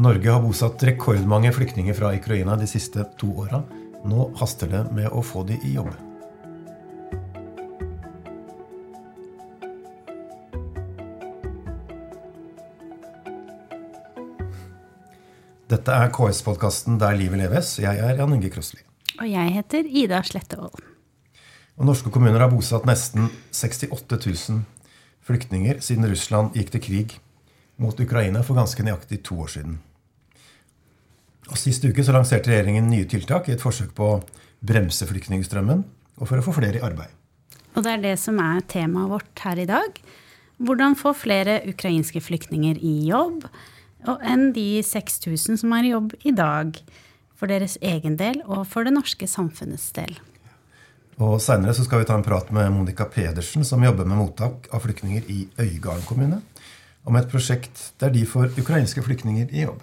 Norge har bosatt rekordmange flyktninger fra Ukraina de siste to åra. Nå haster det med å få de i jobb. Dette er KS-podkasten Der livet leves. Jeg er Jan Inge Krosli. Og jeg heter Ida Slettevold. Og norske kommuner har bosatt nesten 68 000 flyktninger siden Russland gikk til krig mot Ukraina for ganske nøyaktig to år siden. Og Sist uke så lanserte regjeringen nye tiltak i et forsøk på å bremse flyktningstrømmen og for å få flere i arbeid. Og det er det som er temaet vårt her i dag. Hvordan få flere ukrainske flyktninger i jobb enn de 6000 som er i jobb i dag. For deres egen del og for det norske samfunnets del. Og Seinere skal vi ta en prat med Monica Pedersen, som jobber med mottak av flyktninger i Øygarden kommune, om et prosjekt der de får ukrainske flyktninger i jobb.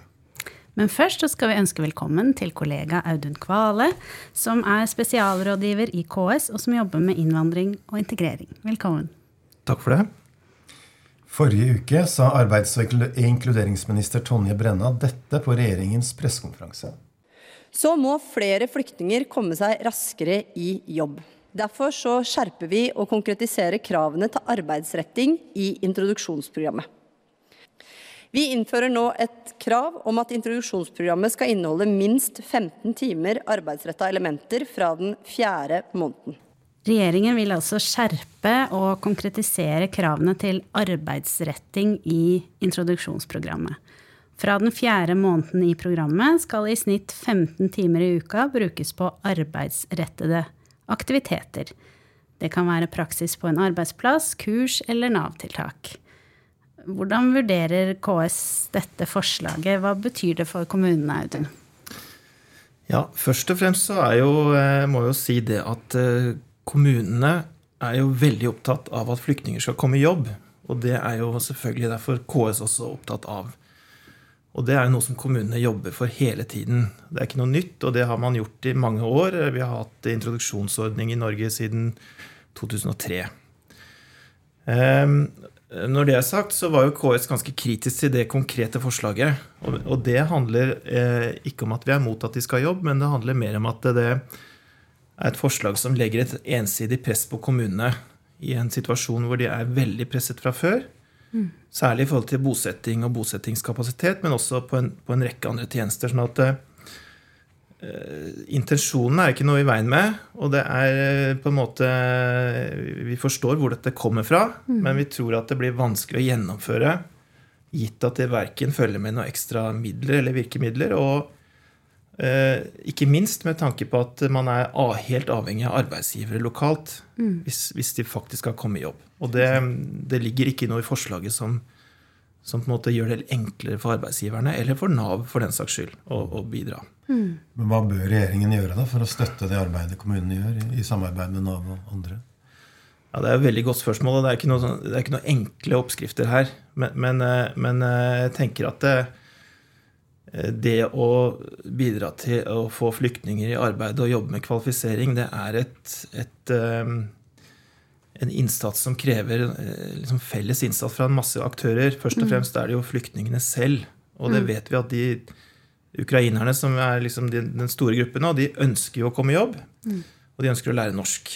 Men først så skal vi ønske velkommen til kollega Audun Kvale, som er spesialrådgiver i KS, og som jobber med innvandring og integrering. Velkommen. Takk for det. Forrige uke sa arbeids- og inkluderingsminister Tonje Brenna dette på regjeringens pressekonferanse. Så må flere flyktninger komme seg raskere i jobb. Derfor så skjerper vi og konkretiserer kravene til arbeidsretting i introduksjonsprogrammet. Vi innfører nå et krav om at introduksjonsprogrammet skal inneholde minst 15 timer arbeidsretta elementer fra den fjerde måneden. Regjeringen vil altså skjerpe og konkretisere kravene til arbeidsretting i introduksjonsprogrammet. Fra den fjerde måneden i programmet skal i snitt 15 timer i uka brukes på arbeidsrettede aktiviteter. Det kan være praksis på en arbeidsplass, kurs eller Nav-tiltak. Hvordan vurderer KS dette forslaget? Hva betyr det for kommunene, Audun? Ja, Først og fremst så er jo, jeg må jo si det at eh, kommunene er jo veldig opptatt av at flyktninger skal komme i jobb. Og det er jo selvfølgelig derfor KS også opptatt av. Og det er jo noe som kommunene jobber for hele tiden. Det er ikke noe nytt, og det har man gjort i mange år. Vi har hatt introduksjonsordning i Norge siden 2003. Når det er sagt, så var jo KS ganske kritisk til det konkrete forslaget. Og det handler eh, ikke om at vi er mot at de skal ha jobb, men det handler mer om at det er et forslag som legger et ensidig press på kommunene i en situasjon hvor de er veldig presset fra før. Mm. Særlig i forhold til bosetting og bosettingskapasitet, men også på en, på en rekke andre tjenester. sånn at Uh, intensjonen er ikke noe i veien med, og det er uh, på en måte Vi forstår hvor dette kommer fra, mm. men vi tror at det blir vanskelig å gjennomføre gitt at det verken følger med noen ekstra midler eller virkemidler, og uh, ikke minst med tanke på at man er helt avhengig av arbeidsgivere lokalt mm. hvis, hvis, de faktisk skal komme i jobb. Og det, det ligger ikke noe i forslaget som, som på en måte gjør det enklere for arbeidsgiverne, eller for Nav for den saks skyld, å, å bidra. Mm. Men hva bør regjeringen gjøre da for å støtte det arbeidet kommunene gjør, i, i samarbeid med Nav og andre? Ja, Det er et veldig godt spørsmål, og det er ikke noen, det er noe enkle oppskrifter her. Men, men, eh, men, eh, jeg tenker at det, eh, det, å bidra til å få flyktninger i arbeid og jobbe med kvalifisering, det er et, et, en innsats som krever liksom felles innsats fra en masse aktører. Først og mm. fremst er det jo flyktningene selv. Og det mm. vet vi at de ukrainerne, som er liksom den store gruppen, nå, de ønsker jo å komme i jobb. Mm. Og de ønsker å lære norsk.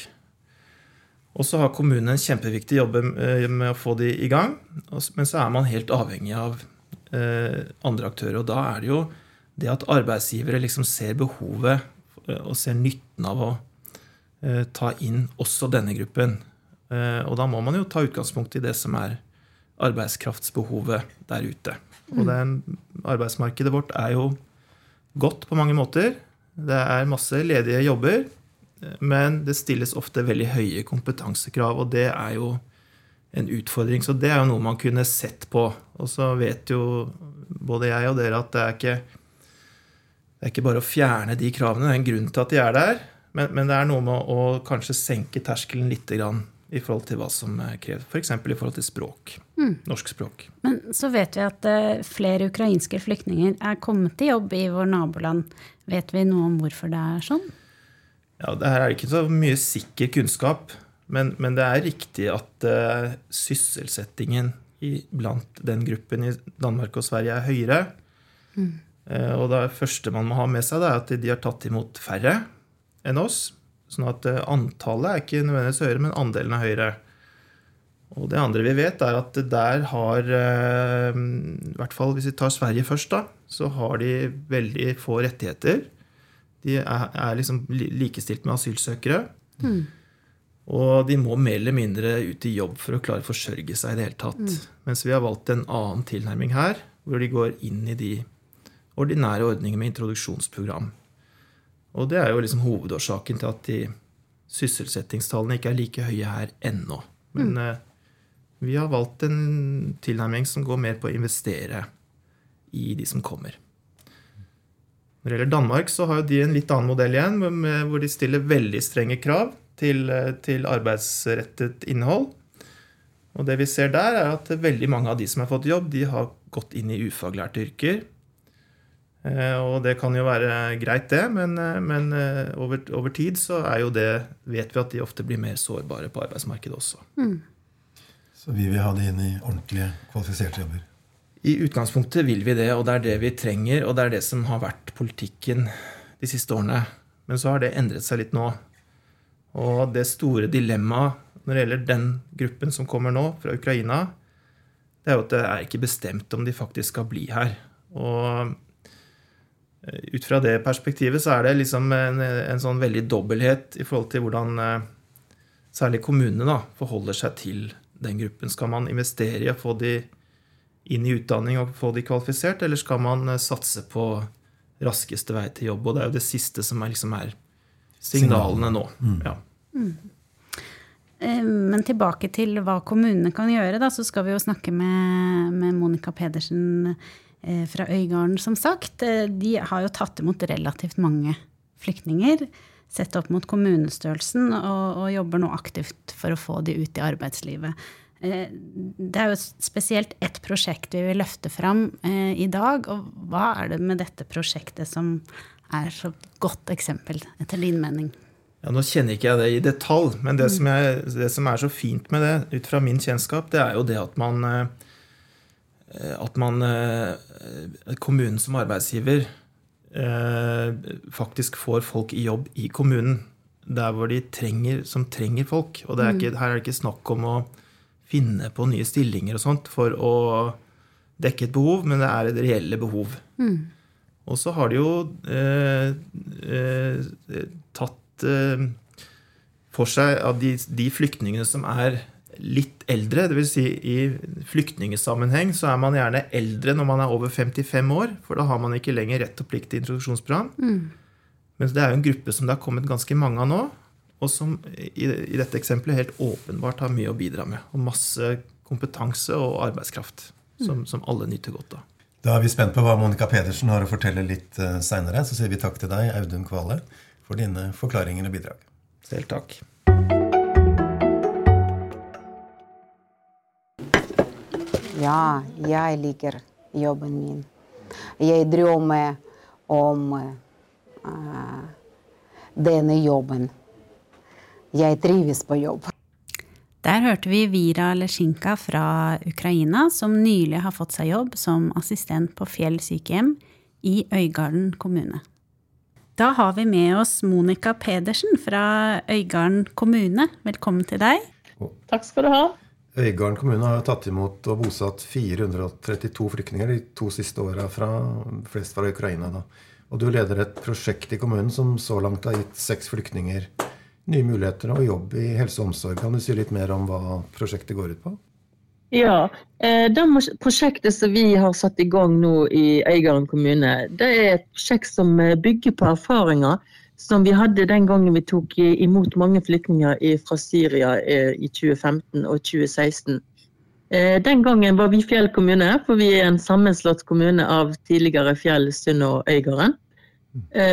Og så har kommunen en kjempeviktig jobb eh, med å få de i gang. Men så er man helt avhengig av eh, andre aktører. Og da er det jo det at arbeidsgivere liksom ser behovet eh, og ser nytten av å ta inn også denne gruppen. Og da må man jo ta utgangspunkt i det som er arbeidskraftsbehovet der ute. Og den, det, arbeidsmarkedet vårt er jo godt på mange måter. Det er masse ledige jobber, men det stilles ofte veldig høye kompetansekrav, og det er jo en utfordring. Så det er jo noe man kunne sett på. Og så vet jo både jeg og dere at det er ikke, det er ikke bare å fjerne de kravene. Det er en grunn til at de er der. Men, men det er noe med å kanskje senke terskelen litt grann i forhold til hva som kreves. F.eks. i forhold til språk. Mm. Norsk språk. Men så vet vi at uh, flere ukrainske flyktninger er kommet i jobb i vår naboland. Vet vi noe om hvorfor det er sånn? Ja, Det her er ikke så mye sikker kunnskap. Men, men det er riktig at uh, sysselsettingen i, blant den gruppen i Danmark og Sverige er høyere. Mm. Og det første man må ha med seg, er at de har tatt imot færre enn oss. Sånn at antallet er ikke nødvendigvis høyere, men andelen er høyere. Og det andre vi vet, er at der har I hvert fall hvis vi tar Sverige først, da, så har de veldig få rettigheter. De er, er liksom likestilt med asylsøkere. Mm. Og de må mer eller mindre ut i jobb for å klare å forsørge seg i det hele tatt. Mm. Mens vi har valgt en annen tilnærming her, hvor de går inn i de ordinære ordningene med introduksjonsprogram. Og det er jo liksom hovedårsaken til at de sysselsettingstallene ikke er like høye her ennå. Men mm. uh, vi har valgt en tilnærming som går mer på å investere i de som kommer. Når det gjelder Danmark, så har de en litt annen modell igjen, hvor de stiller veldig strenge krav til, til, arbeidsrettet innhold. Og det vi ser der, er at veldig mange av de som har fått jobb, de har gått inn i ufaglærte yrker. Eh, og det kan jo være greit, det, men, men eh, over, over, tid så er jo det vet vi at de ofte blir mer sårbare på arbeidsmarkedet også. Mm. Så vi vil ha de inn i ordentlige, kvalifiserte jobber? I utgangspunktet vil vi det, og det er det vi trenger, og det er det som har vært politikken de siste årene. Men så har det endret seg litt nå. Og det store dilemmaet når det gjelder den gruppen som kommer nå, fra Ukraina, det er jo at det er ikke bestemt om de faktisk skal bli her. Og eh, ut fra det perspektivet så er det liksom en, en sånn veldig dobbelthet i forhold til hvordan eh, særlig kommunene da, forholder seg til den gruppen. Skal man investere i å få de inn i utdanning og få de kvalifisert, eller skal man eh, satse på raskeste vei til jobb? Og det er jo det siste som er, liksom er signalene nå. Mm. Ja. Mm. Eh, men tilbake til hva kommunene kan gjøre, da, så skal vi jo snakke med, med Monica Pedersen eh, fra Øygarden, som sagt. De har jo tatt imot relativt mange flyktninger. Sett opp mot kommunestørrelsen og, og jobber nå aktivt for å få de ut i arbeidslivet. Eh, det er jo spesielt ett prosjekt vi vil løfte fram eh, i dag. Og hva er det med dette prosjektet som er så godt eksempel, etter din mening? Ja, Nå kjenner ikke jeg det i detalj, men det, mm. som, er, det som, er, så fint med det, ut fra min kjennskap, det er jo det at man, eh, at man Kommunen som arbeidsgiver faktisk får folk i jobb i kommunen. Der hvor de trenger, som trenger folk. Og er mm. ikke, her er det ikke snakk om å finne på nye stillinger og sånt for å dekke et behov, men det er et reelle behov. Mm. Og så har de jo eh, eh, tatt eh, for seg av de, de, flyktningene som er litt eldre. Dvs. Si, I flyktningesammenheng så er man gjerne eldre når man er over 55 år, for da har man ikke lenger rett og plikt til introduksjonsprogram. Mm. Men det er jo en gruppe som det har kommet ganske mange av nå og som i, i, dette eksempelet helt åpenbart har mye å bidra med. Og masse kompetanse og arbeidskraft som, mm. som alle nyter godt av. Da er vi spent på hva Monica Pedersen har å fortelle litt uh, seinere. Så sier vi takk til deg, Audun Kvale, for dine forklaringer og bidrag. Selv takk. Ja, jeg liker jobben min. Jeg drømmer om uh, denne jobben. Jeg trives på jobb. Der hørte vi Vira Lesjinka fra Ukraina, som nylig har fått seg jobb som assistent på Fjell sykehjem i Øygarden kommune. Da har vi med oss Monica Pedersen fra Øygarden kommune. Velkommen til deg. Takk skal du ha. Øygarden kommune har tatt imot og bosatt 432 flyktninger de to siste åra, flest fra Ukraina. Da. Og du leder et prosjekt i kommunen som så langt har gitt seks flyktninger nye muligheter og jobb i helse og omsorg. Kan du si litt mer om hva prosjektet går ut på? Ja, eh, Det prosjektet som vi har satt i gang nå i Øygarden kommune, det er et prosjekt som bygger på erfaringer som vi hadde den gangen vi tok imot mange flyktninger fra Syria eh, i 2015 og 2016. Den gangen var vi Fjell kommune, for vi er en sammenslått kommune av tidligere Fjell, Sund og Øygarden.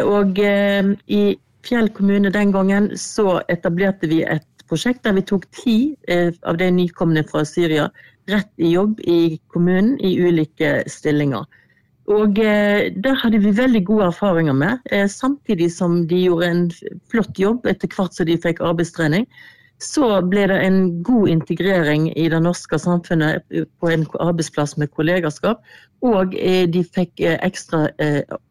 Og i Fjell kommune den gangen så etablerte vi et prosjekt der vi tok ti eh, av de nykomne fra Syria rett i jobb i kommunen i ulike stillinger. Og eh, Det hadde vi veldig gode erfaringer med, eh, samtidig som de gjorde en flott jobb etter hvert som de fikk arbeidstrening. så ble det en god integrering i det norske samfunnet på en arbeidsplass med kollegaskap. Og de fikk ekstra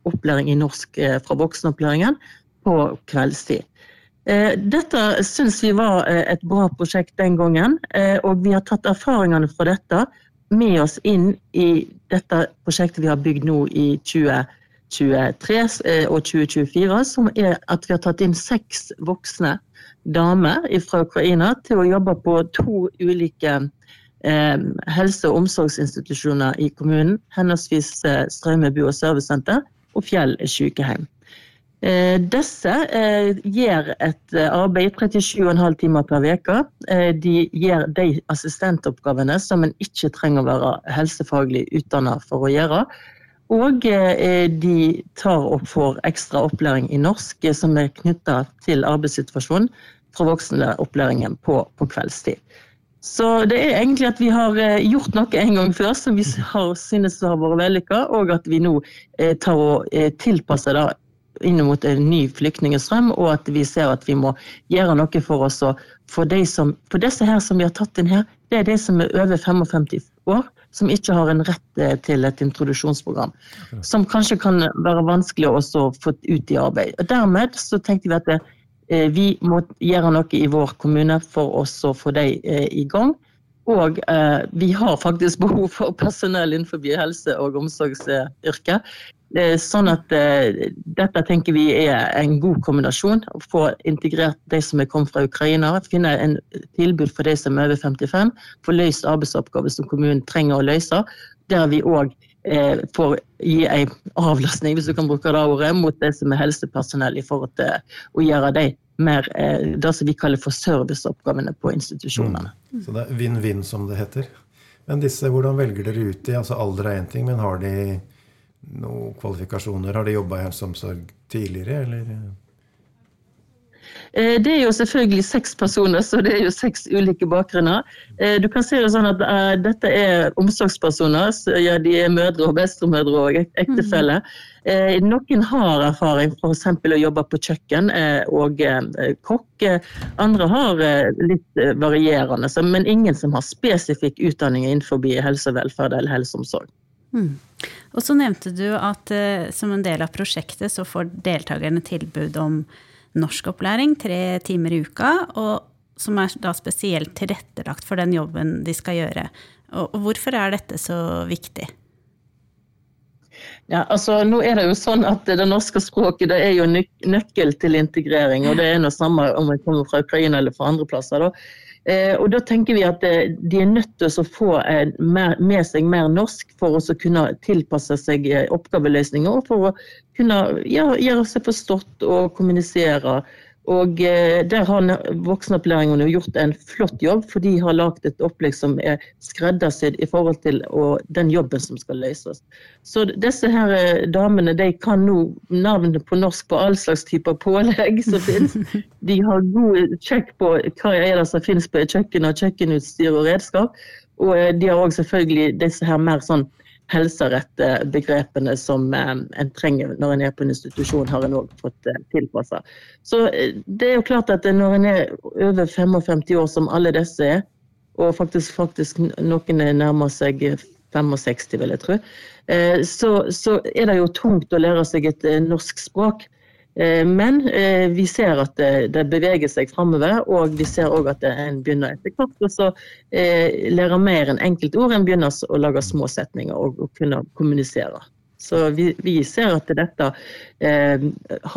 opplæring i norsk fra voksenopplæringen på kveldstid. Dette syns vi var et bra prosjekt den gangen, og vi har tatt erfaringene fra dette med oss inn i dette prosjektet vi har bygd nå i 2023 eh, og 2024, som er at vi har tatt inn seks voksne damer fra Ukraina til å jobbe på to ulike eh, helse- og omsorgsinstitusjoner i kommunen. Henholdsvis eh, Straume og servicesenter og Fjell sykehjem. Eh, disse eh, gjør et eh, arbeid 37,5 timer per uke. De gjør de assistentoppgavene som en ikke trenger å være helsefaglig utdannet for å gjøre. Og de tar og får ekstra opplæring i norsk som er knytta til arbeidssituasjonen fra voksenopplæringen på, på kveldstid. Så det er egentlig at vi har gjort noe en gang før som vi har, synes har vært vellykka, og at vi nå tar og tilpasser det inn mot en ny flyktningstrøm, og at vi ser at vi må gjøre noe for oss. For, de som, for disse her som vi har tatt inn her, det er de som er over 55 år, som ikke har en rett eh, til et introduksjonsprogram. Som kanskje kan være vanskelig å få ut i arbeid. Og dermed så tenkte vi at det, eh, vi må gjøre noe i vår kommune for oss å få dem eh, i gang. Og eh, vi har faktisk behov for personell innenfor helse- og omsorgsyrket. Sånn at eh, dette tenker vi er en god kombinasjon. Å få integrert de som er kommet fra Ukraina, finne en tilbud for de som er over 55, få løst arbeidsoppgaver som kommunen trenger å løse. Der vi òg eh, får gi en avlastning, hvis du kan bruke det ordet, mot det som er helsepersonell, i forhold til å gjøre de mer eh, det som vi kaller for serviceoppgavene på institusjonene. Mm. Så det er vinn-vinn, som det heter. Men disse, hvordan velger dere ut de? Altså Alder er én ting, men har de noen kvalifikasjoner? Har de jobba i helseomsorg tidligere, eller? Eh, det er jo selvfølgelig seks personer, så det er jo seks ulike bakgrunner. Eh, du kan si det sånn at uh, dette er omsorgspersoner. Så, ja, de er mødre og bestemødre og ektefeller. Mm. Noen har erfaring f.eks. å jobbe på kjøkken og kokk. Andre har litt varierende, men ingen som har spesifikk utdanning innenfor helse og velferd eller helseomsorg. Mm. Og så nevnte du at som en del av prosjektet så får deltakerne tilbud om norskopplæring tre timer i uka, og som er da spesielt tilrettelagt for den jobben de skal gjøre. Og hvorfor er dette så viktig? Ja, altså nå er Det jo sånn at det norske språket det er jo nøkkel til integrering. og Det er noe samme om man kommer fra Ukraina eller fra andre plasser. da. Eh, og da tenker vi at eh, De er nødt til å få eh, med seg mer norsk for å kunne tilpasse seg oppgaveløsninger og for å kunne gjøre seg forstått og kommunisere og eh, Der har voksenopplæringen gjort en flott jobb, for de har lagd et opplegg som er skreddersydd i forhold til den jobben som skal løses. Så disse her eh, damene de kan nå navnet på norsk på all slags typer pålegg som finnes. De har god sjekk på hva er det som finnes på kjøkken og kjøkkenutstyr og redskap. Og eh, de har òg selvfølgelig disse her mer sånn helserette begrepene som eh, en trenger når en er på en institusjon, har en òg fått eh, tilpassa. Så eh, det er jo klart at når en er over 55 år, som alle disse er, og faktisk, faktisk noen nærmer seg 65, vil jeg tro, så, så er det jo tungt å lære seg et norsk språk. Eh, men eh, vi ser at det, beveger seg framover, og vi ser òg at en begynner etter hvert å eh, lære mer enn enkeltord. En begynner å lage små setninger og, kunne kommunisere. Så vi, vi ser at dette eh,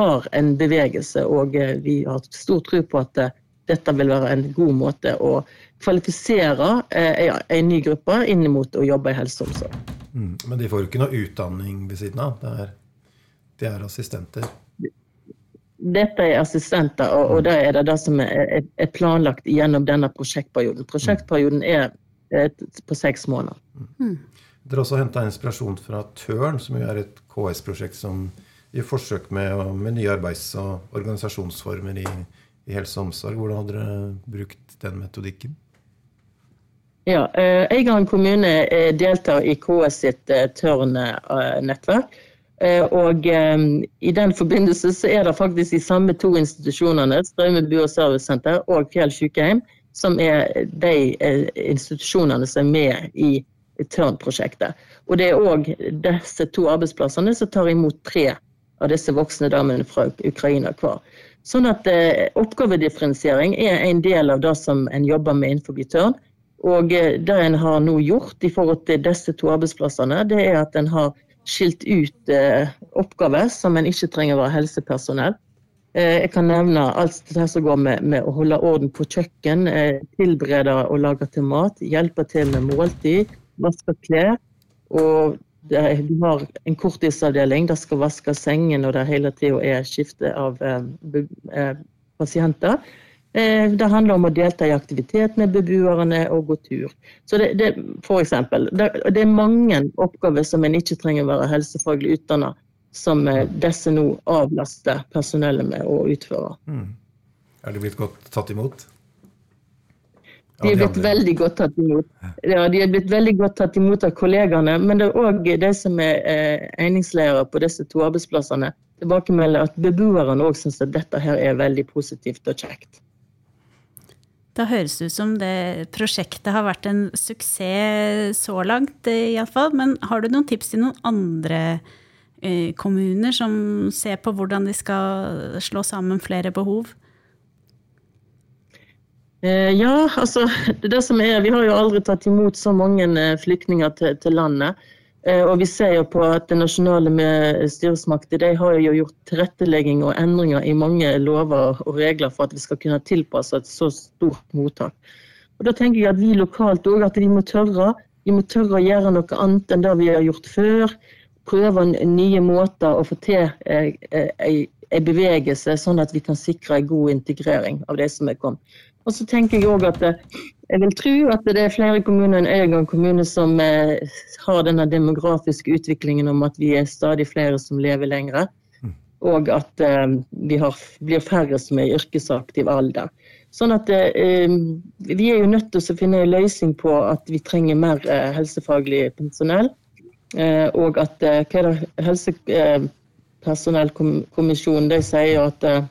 har en bevegelse, og vi har stor tro på at dette vil være en god måte å kvalifisere eh, en ny gruppe inn mot å jobbe i helse og omsorg. Mm, men de får jo ikke noe utdanning ved siden av? Det er, de er assistenter? Dette er assistenter, og, og det er det, det som er, er, planlagt gjennom denne prosjektperioden. Prosjektperioden er, et, på seks måneder. Mm. Dere har også henta inspirasjon fra Tørn, som jo er et KS-prosjekt som gjør forsøk med, med, nye arbeids- og organisasjonsformer i, i, helse og omsorg. Hvordan har dere brukt den metodikken? Ja, eh, kommune deltar i KS sitt eh, Tørn-nettverk. Eh, og eh, i den forbindelse så er det faktisk de samme to institusjonene, Straume bu- og servicesenter og Fjell sykehjem, som er de eh, institusjonene som er med i Tørn-prosjektet. Og det er òg disse to arbeidsplassene som tar imot tre av disse voksne damene fra Ukraina hver. Sånn at oppgavedifferensiering er en del av det som en jobber med innenfor Tørn. Og det en har nå gjort i forhold til disse to arbeidsplassene, det er at en har skilt ut eh, oppgaver som en ikke trenger å være helsepersonell. Eh, jeg kan nevne alt det som går med, med å holde orden på kjøkken, eh, tilberede og lage til mat, hjelpe til med måltid, vaske klær. Og er- vi har en korttidsavdeling, der skal vaske sengen og det hele tida er skifte av eh, pasienter. Eh, Det handler om å delta i aktivitet med beboerne og gå tur. Så det, det, for eksempel, det, det er mange oppgaver som en ikke trenger å være helsefaglig utdannet, som eh, disse nå avlaster personellet med å utføre. Er de blitt godt tatt imot? De er blitt veldig godt tatt imot. Ja, de er blitt veldig godt tatt imot av kollegaene, men det er òg de som er eh, på disse to arbeidsplassene, tilbakemelder at beboerne òg syns at dette her er veldig positivt og kjekt. Da høres det ut som det prosjektet har vært en suksess så langt, eh, iallfall. Men har du noen tips til noen andre eh, kommuner som ser på hvordan de skal slå sammen flere behov? Eh, ja, altså det, som er, Vi har jo aldri tatt imot så mange flyktninger til, til landet. Eh, og vi ser jo på at det nasjonale med styresmakter de har jo gjort tilrettelegging og endringer i mange lover og regler for at vi skal kunne tilpasse et så stort mottak. Og Da tenker jeg at vi lokalt òg at vi må tørre. Vi må tørre å gjøre noe annet enn det vi har gjort før. Prøve nye måter å få til eh, eh, ei ei bevegelse, sånn at vi kan sikre en god integrering av de som er kommet. Og så tenker jeg også at eh, jeg vil tro at det er flere kommuner enn Øygarden kommune som eh, har denne demografiske utviklingen om at vi er stadig flere som lever lengre. Og at eh, vi har, blir færre som er i yrkesaktiv alder. Sånn at Vi er jo nødt til å finne en løsning på at vi trenger mer helsefaglig personell. Eh, og at hva er det, Helsepersonellkommisjonen de sier at eh,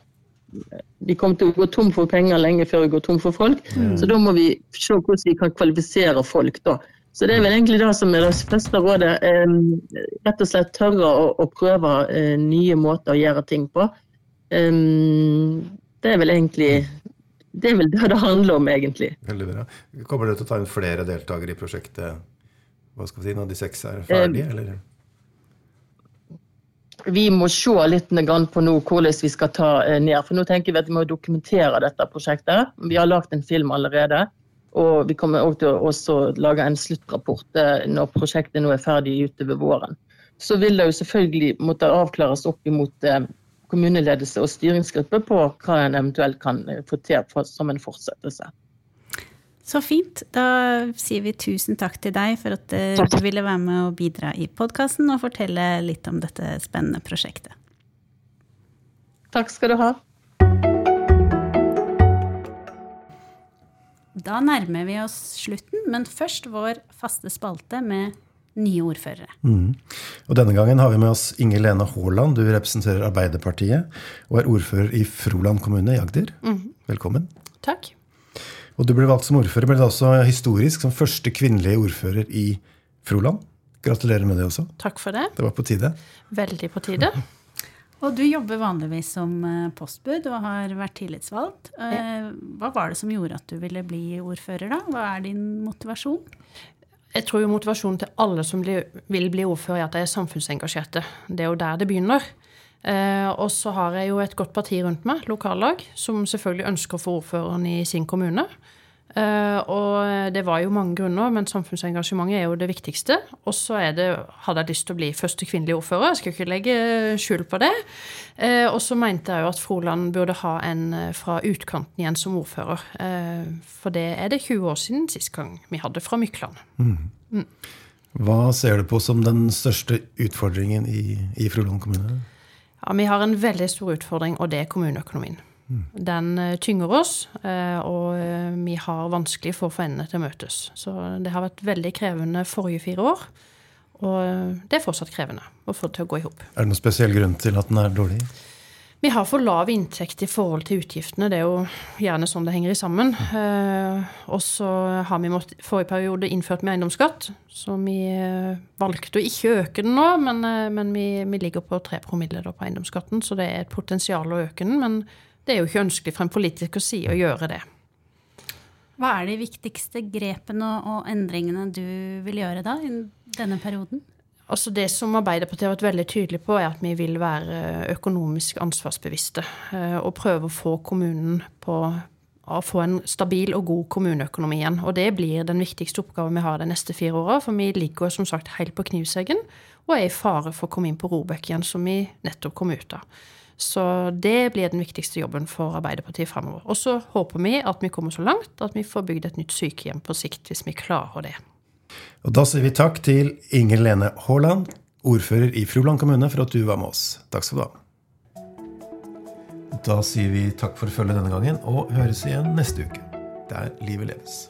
de kommer til å gå tom for penger lenge før vi går tom for folk. Så da må vi se hvordan vi kan kvalifisere folk. da. Så det er vel egentlig det som er det første rådet. Eh, rett og slett tørre å, å prøve eh, nye måter å gjøre ting på. Eh, det er vel egentlig det er vel det det handler om, egentlig. Veldig bra. Kommer dere til å ta inn flere deltakere i prosjektet hva skal vi si, når de seks er ferdige? eller? Vi må se litt på nå hvordan vi skal ta eh, ned. For nå tenker vi at vi må dokumentere dette prosjektet. Vi har lagd en film allerede. Og vi kommer også til å også lage en sluttrapport eh, når prosjektet nå er ferdig utover våren. Så vil det jo selvfølgelig måtte avklares opp imot eh, kommuneledelse og styringsgruppe på hva en eventuelt kan få til som en fortsettelse. Så fint. Da sier vi tusen takk til deg for at eh, du ville være med og bidra i podkasten og fortelle litt om dette spennende prosjektet. Takk skal du ha. Da nærmer vi oss slutten, men først vår faste spalte med nye ordførere. Og denne gangen har vi med oss Inger Lene Haaland. Du representerer Arbeiderpartiet og er ordfører i Froland kommune i Agder. Velkommen. Takk. Og du ble valgt som ordfører, men det også historisk som første kvinnelige ordfører i Froland. Gratulerer med det også. Takk for det. Det var på tide. Veldig på tide. Og du jobber vanligvis som eh, postbud og har vært tillitsvalgt. Eh, Hva var det som gjorde at du ville bli ordfører, da? Hva er din motivasjon? Jeg tror jo motivasjonen til alle som vil bli ordfører, er at de er samfunnsengasjerte. Det er jo der det begynner. Eh, og så har jeg jo et godt parti rundt meg, lokallag, som selvfølgelig ønsker å få ordføreren i sin kommune. Eh, og det var jo mange grunner, men samfunnsengasjementet er jo det viktigste. Og så hadde jeg lyst til å bli første kvinnelige ordfører, jeg skal ikke legge skjul på det. Eh, og så mente jeg jo at Froland burde ha en eh, fra utkanten igjen som ordfører. Eh, for det er det 20 år siden sist gang vi hadde fra Mykland. Hva ser du på som den største utfordringen i, i Froland kommune? Ja, Vi har en veldig stor utfordring, og det er kommuneøkonomien. Den eh, tynger oss, eh, og eh, vi har vanskelig for å få endene til å møtes. Så det har vært veldig krevende forrige fire år. Og det er fortsatt krevende å få det til å gå i hop. Er det noen spesiell grunn til at den er dårlig? Vi har for lav inntekt i forhold til utgiftene. Det er jo gjerne sånn det henger i sammen. Eh, og så har vi måttet, forrige periode innført med eiendomsskatt, så vi eh, valgte å ikke øke den nå. Men, eh, men vi, vi, ligger på tre promille på eiendomsskatten, så det er et potensial å øke den. Men det er jo ikke ønskelig fra en politiker side å gjøre det. Hva er de viktigste grepene og endringene du vil gjøre da i denne perioden? Altså Det som Arbeiderpartiet har vært veldig tydelig på, er at vi vil være økonomisk ansvarsbevisste. Eh, og prøve å få kommunen på å få en stabil og god kommuneøkonomi igjen. Og det blir den viktigste oppgaven vi har de neste fire åra. For vi ligger som sagt helt på knivseggen og er i fare for å komme inn på Robek igjen, som vi nettopp kom ut av. Så det blir den viktigste jobben for Arbeiderpartiet fremover. Og så håper vi at vi kommer så langt at vi får bygd et nytt sykehjem på sikt, hvis vi klarer det. Og da sier vi takk til Inger Lene Haaland, ordfører i Froland kommune, for at du var med oss. Takk skal du ha. Da sier vi takk for følget denne gangen, og høres igjen neste uke. Der livet leves.